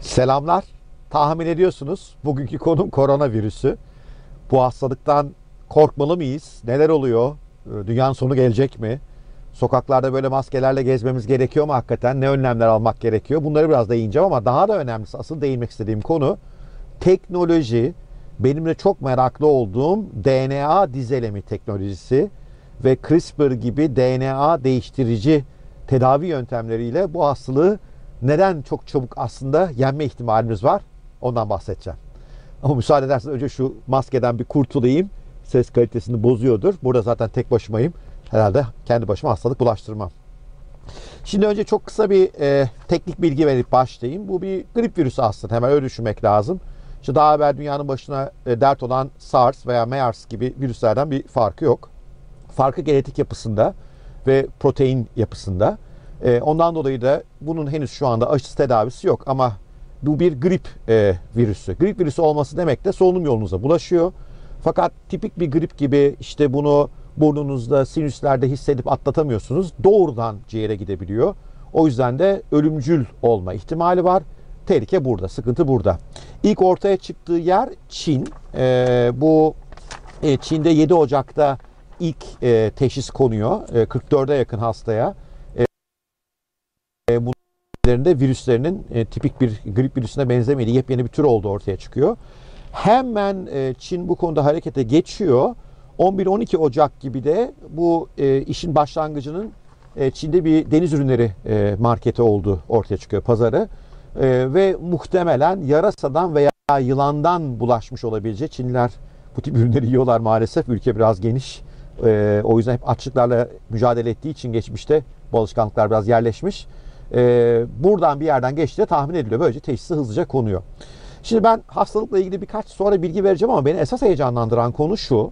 Selamlar. Tahmin ediyorsunuz bugünkü konum koronavirüsü. Bu hastalıktan korkmalı mıyız? Neler oluyor? Ee, Dünyanın sonu gelecek mi? Sokaklarda böyle maskelerle gezmemiz gerekiyor mu hakikaten? Ne önlemler almak gerekiyor? Bunları biraz değineceğim ama daha da önemlisi asıl değinmek istediğim konu teknoloji. Benim de çok meraklı olduğum DNA dizelemi teknolojisi ve CRISPR gibi DNA değiştirici tedavi yöntemleriyle bu hastalığı neden çok çabuk aslında yenme ihtimalimiz var? Ondan bahsedeceğim. Ama müsaade ederseniz önce şu maskeden bir kurtulayım. Ses kalitesini bozuyordur. Burada zaten tek başımayım. Herhalde kendi başıma hastalık bulaştırmam. Şimdi önce çok kısa bir e, teknik bilgi verip başlayayım. Bu bir grip virüsü aslında. Hemen öyle düşünmek lazım. İşte daha evvel dünyanın başına e, dert olan SARS veya MERS gibi virüslerden bir farkı yok. Farkı genetik yapısında ve protein yapısında. E, ondan dolayı da bunun henüz şu anda aşısı tedavisi yok ama bu bir grip e, virüsü. Grip virüsü olması demek de solunum yolunuza bulaşıyor. Fakat tipik bir grip gibi işte bunu burnunuzda, sinüslerde hissedip atlatamıyorsunuz. Doğrudan ciğere gidebiliyor. O yüzden de ölümcül olma ihtimali var. Tehlike burada, sıkıntı burada. İlk ortaya çıktığı yer Çin. E, bu e, Çin'de 7 Ocak'ta ilk e, teşhis konuyor. E, 44'e yakın hastaya. E, bunların virüslerinin e, tipik bir grip virüsüne benzemediği yepyeni bir tür olduğu ortaya çıkıyor. Hemen e, Çin bu konuda harekete geçiyor. 11-12 Ocak gibi de bu e, işin başlangıcının e, Çin'de bir deniz ürünleri e, marketi olduğu ortaya çıkıyor pazarı. E, ve muhtemelen yarasadan veya yılandan bulaşmış olabilecek Çinliler bu tip ürünleri yiyorlar maalesef. Ülke biraz geniş. E, o yüzden hep açlıklarla mücadele ettiği için geçmişte bu alışkanlıklar biraz yerleşmiş. E, buradan bir yerden geçtiği tahmin ediliyor. Böylece teşhisi hızlıca konuyor. Şimdi ben hastalıkla ilgili birkaç sonra bilgi vereceğim ama beni esas heyecanlandıran konu şu.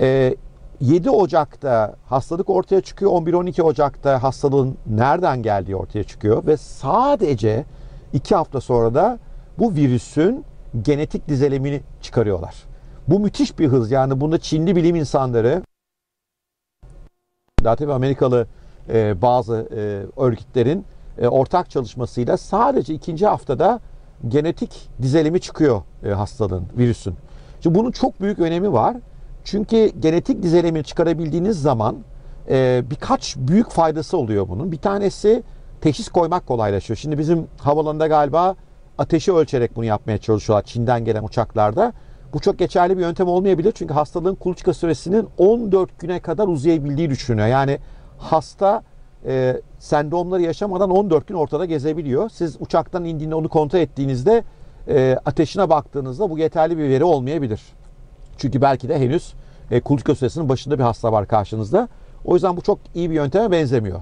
E, 7 Ocak'ta hastalık ortaya çıkıyor. 11-12 Ocak'ta hastalığın nereden geldiği ortaya çıkıyor. Ve sadece 2 hafta sonra da bu virüsün genetik dizelimini çıkarıyorlar. Bu müthiş bir hız. Yani bunda Çinli bilim insanları daha Amerikalı e, bazı e, örgütlerin e, ortak çalışmasıyla sadece ikinci haftada genetik dizelimi çıkıyor e, hastalığın, virüsün. Şimdi bunun çok büyük önemi var. Çünkü genetik dizelimi çıkarabildiğiniz zaman e, birkaç büyük faydası oluyor bunun. Bir tanesi teşhis koymak kolaylaşıyor. Şimdi bizim havalarında galiba ateşi ölçerek bunu yapmaya çalışıyorlar Çin'den gelen uçaklarda. Bu çok geçerli bir yöntem olmayabilir. Çünkü hastalığın kuluçka süresinin 14 güne kadar uzayabildiği düşünülüyor. Yani hasta e, sendromları yaşamadan 14 gün ortada gezebiliyor. Siz uçaktan indiğinde onu kontrol ettiğinizde e, ateşine baktığınızda bu yeterli bir veri olmayabilir. Çünkü belki de henüz e, kuluçka süresinin başında bir hasta var karşınızda. O yüzden bu çok iyi bir yönteme benzemiyor.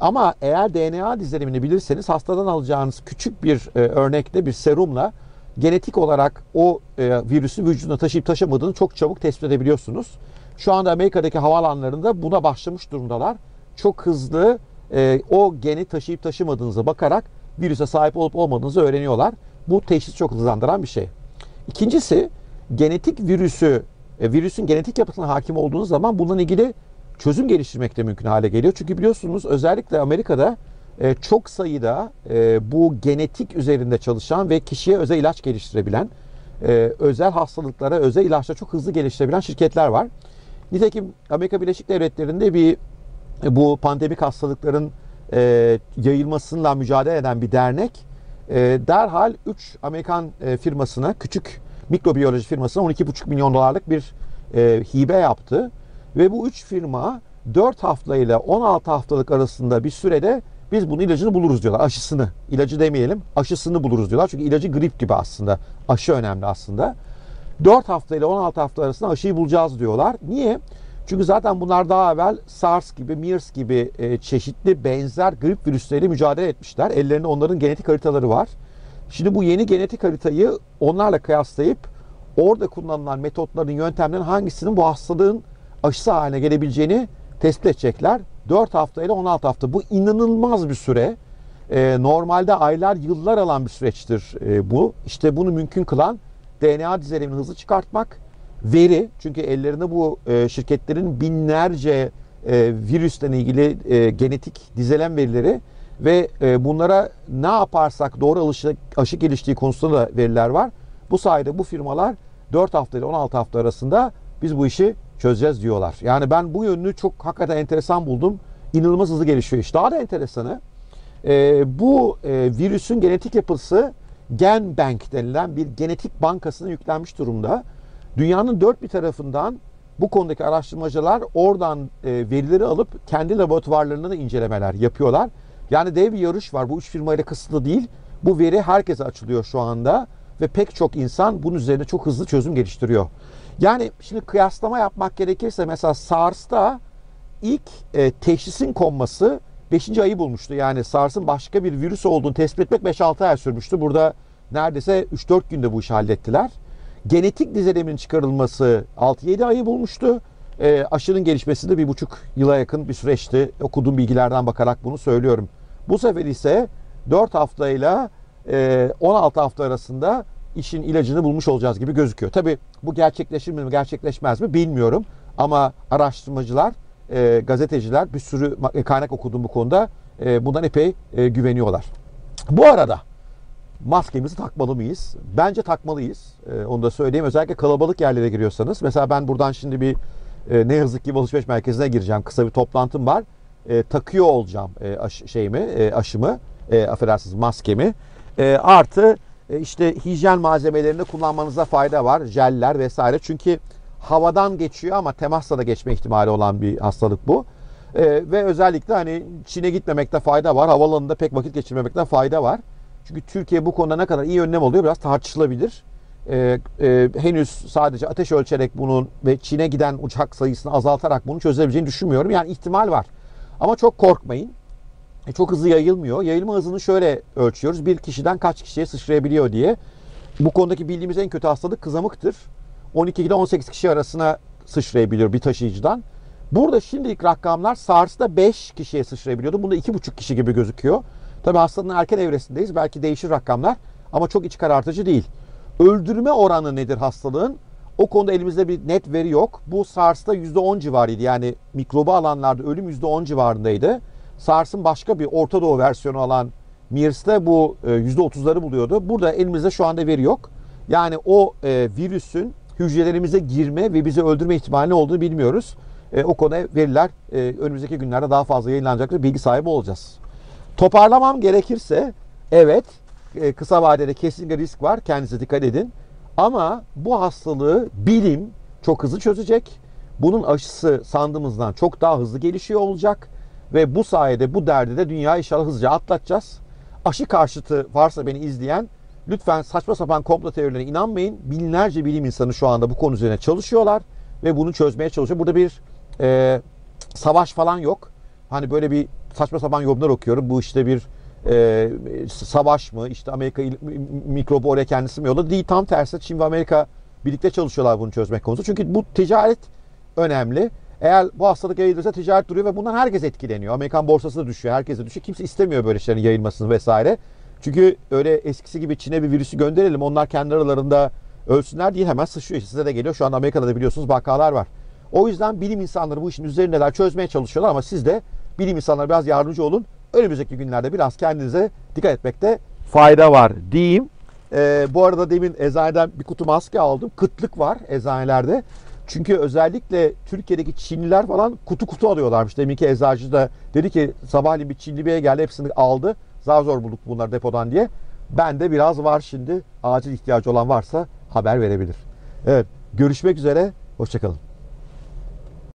Ama eğer DNA dizilimini bilirseniz hastadan alacağınız küçük bir e, örnekte bir serumla genetik olarak o e, virüsü vücuduna taşıyıp taşımadığını çok çabuk tespit edebiliyorsunuz. Şu anda Amerika'daki havaalanlarında buna başlamış durumdalar. Çok hızlı e, o geni taşıyıp taşımadığınıza bakarak virüse sahip olup olmadığınızı öğreniyorlar. Bu teşhis çok hızlandıran bir şey. İkincisi genetik virüsü, e, virüsün genetik yapısına hakim olduğunuz zaman bununla ilgili çözüm geliştirmek de mümkün hale geliyor. Çünkü biliyorsunuz özellikle Amerika'da e, çok sayıda e, bu genetik üzerinde çalışan ve kişiye özel ilaç geliştirebilen, e, özel hastalıklara özel ilaçlar çok hızlı geliştirebilen şirketler var. Nitekim Amerika Birleşik Devletleri'nde bir bu pandemik hastalıkların e, yayılmasıyla mücadele eden bir dernek e, derhal 3 Amerikan e, firmasına, küçük mikrobiyoloji firmasına 12,5 milyon dolarlık bir e, hibe yaptı. Ve bu 3 firma 4 hafta ile 16 haftalık arasında bir sürede biz bunun ilacını buluruz diyorlar. Aşısını. İlacı demeyelim. Aşısını buluruz diyorlar. Çünkü ilacı grip gibi aslında. Aşı önemli aslında. 4 hafta ile 16 hafta arasında aşıyı bulacağız diyorlar. Niye? Çünkü zaten bunlar daha evvel SARS gibi, MERS gibi e, çeşitli benzer grip virüsleriyle mücadele etmişler. Ellerinde onların genetik haritaları var. Şimdi bu yeni genetik haritayı onlarla kıyaslayıp orada kullanılan metotların, yöntemlerin hangisinin bu hastalığın aşısı haline gelebileceğini tespit edecekler. 4 hafta ile 16 hafta. Bu inanılmaz bir süre. Ee, normalde aylar, yıllar alan bir süreçtir e, bu. İşte bunu mümkün kılan DNA dizelimini hızlı çıkartmak, veri. Çünkü ellerinde bu e, şirketlerin binlerce e, virüsten ilgili e, genetik dizelem verileri ve e, bunlara ne yaparsak doğru aşı, aşı geliştiği konusunda da veriler var. Bu sayede bu firmalar 4 hafta ile 16 hafta arasında biz bu işi çözeceğiz diyorlar. Yani ben bu yönünü çok hakikaten enteresan buldum. İnanılmaz hızlı gelişiyor iş. Daha da enteresanı bu virüsün genetik yapısı Gen Bank denilen bir genetik bankasına yüklenmiş durumda. Dünyanın dört bir tarafından bu konudaki araştırmacılar oradan e, verileri alıp kendi laboratuvarlarında da incelemeler yapıyorlar. Yani dev bir yarış var. Bu üç firmayla kısıtlı değil. Bu veri herkese açılıyor şu anda ve pek çok insan bunun üzerine çok hızlı çözüm geliştiriyor. Yani şimdi kıyaslama yapmak gerekirse mesela SARS'ta ilk e, teşhisin konması 5. ayı bulmuştu. Yani SARS'ın başka bir virüs olduğunu tespit etmek 5-6 ay sürmüştü. Burada neredeyse 3-4 günde bu işi hallettiler. Genetik dizilimin çıkarılması 6-7 ayı bulmuştu. E, aşının gelişmesi de bir buçuk yıla yakın bir süreçti. Okuduğum bilgilerden bakarak bunu söylüyorum. Bu sefer ise 4 haftayla e, 16 hafta arasında işin ilacını bulmuş olacağız gibi gözüküyor. Tabi bu gerçekleşir mi gerçekleşmez mi bilmiyorum. Ama araştırmacılar, e, gazeteciler bir sürü kaynak okudum bu konuda. E, bundan epey e, güveniyorlar. Bu arada maskemizi takmalı mıyız? Bence takmalıyız. E, onu da söyleyeyim. Özellikle kalabalık yerlere giriyorsanız. Mesela ben buradan şimdi bir e, ne yazık ki alışveriş merkezine gireceğim. Kısa bir toplantım var. E, takıyor olacağım e, aş, şeyimi, e, aşımı, e, affedersiniz maskemi. E, artı e, işte hijyen malzemelerini kullanmanıza fayda var. Jeller vesaire. Çünkü havadan geçiyor ama temasla da geçme ihtimali olan bir hastalık bu. E, ve özellikle hani Çin'e gitmemekte fayda var. Havalanında pek vakit geçirmemekte fayda var. Çünkü Türkiye bu konuda ne kadar iyi önlem alıyor biraz tartışılabilir. Ee, e, henüz sadece ateş ölçerek bunun ve Çin'e giden uçak sayısını azaltarak bunu çözebileceğini düşünmüyorum. Yani ihtimal var. Ama çok korkmayın. E, çok hızlı yayılmıyor. Yayılma hızını şöyle ölçüyoruz. Bir kişiden kaç kişiye sıçrayabiliyor diye. Bu konudaki bildiğimiz en kötü hastalık kızamıktır. 12 ile 18 kişi arasına sıçrayabiliyor bir taşıyıcıdan. Burada şimdilik rakamlar SARS'da 5 kişiye sıçrayabiliyordu. Bunda 2,5 kişi gibi gözüküyor. Tabii hastalığın erken evresindeyiz. Belki değişir rakamlar ama çok iç karartıcı değil. Öldürme oranı nedir hastalığın? O konuda elimizde bir net veri yok. Bu SARS'ta %10 civarıydı. Yani mikrobu alanlarda ölüm %10 civarındaydı. SARS'ın başka bir Orta Doğu versiyonu olan MERS'te bu %30'ları e, buluyordu. Burada elimizde şu anda veri yok. Yani o e, virüsün hücrelerimize girme ve bizi öldürme ihtimali olduğunu bilmiyoruz. E, o konuda veriler e, önümüzdeki günlerde daha fazla yayınlanacaktır. Bilgi sahibi olacağız. Toparlamam gerekirse evet e, kısa vadede kesinlikle risk var. Kendinize dikkat edin. Ama bu hastalığı bilim çok hızlı çözecek. Bunun aşısı sandığımızdan çok daha hızlı gelişiyor olacak. Ve bu sayede bu derdi de dünya inşallah hızlıca atlatacağız. Aşı karşıtı varsa beni izleyen lütfen saçma sapan komplo teorilerine inanmayın. Binlerce bilim insanı şu anda bu konu üzerine çalışıyorlar ve bunu çözmeye çalışıyor. Burada bir e, savaş falan yok. Hani böyle bir saçma sapan yorumlar okuyorum. Bu işte bir e, savaş mı? İşte Amerika mikrobu oraya kendisi mi yolladı? Değil tam tersi. Çin ve Amerika birlikte çalışıyorlar bunu çözmek konusunda. Çünkü bu ticaret önemli. Eğer bu hastalık yayılırsa ticaret duruyor ve bundan herkes etkileniyor. Amerikan borsası da düşüyor, herkes de düşüyor. Kimse istemiyor böyle şeylerin yayılmasını vesaire. Çünkü öyle eskisi gibi Çin'e bir virüsü gönderelim. Onlar kendi aralarında ölsünler diye hemen sıçrıyor. Size de geliyor. Şu an Amerika'da da biliyorsunuz vakalar var. O yüzden bilim insanları bu işin üzerindeler çözmeye çalışıyorlar ama siz de bilim insanları biraz yardımcı olun. Önümüzdeki günlerde biraz kendinize dikkat etmekte fayda var diyeyim. Ee, bu arada demin eczaneden bir kutu maske aldım. Kıtlık var eczanelerde. Çünkü özellikle Türkiye'deki Çinliler falan kutu kutu alıyorlarmış. Deminki eczacı da dedi ki sabahleyin bir Çinli beye geldi hepsini aldı. Zar zor bulduk bunları depodan diye. Ben de biraz var şimdi. Acil ihtiyacı olan varsa haber verebilir. Evet görüşmek üzere. Hoşçakalın.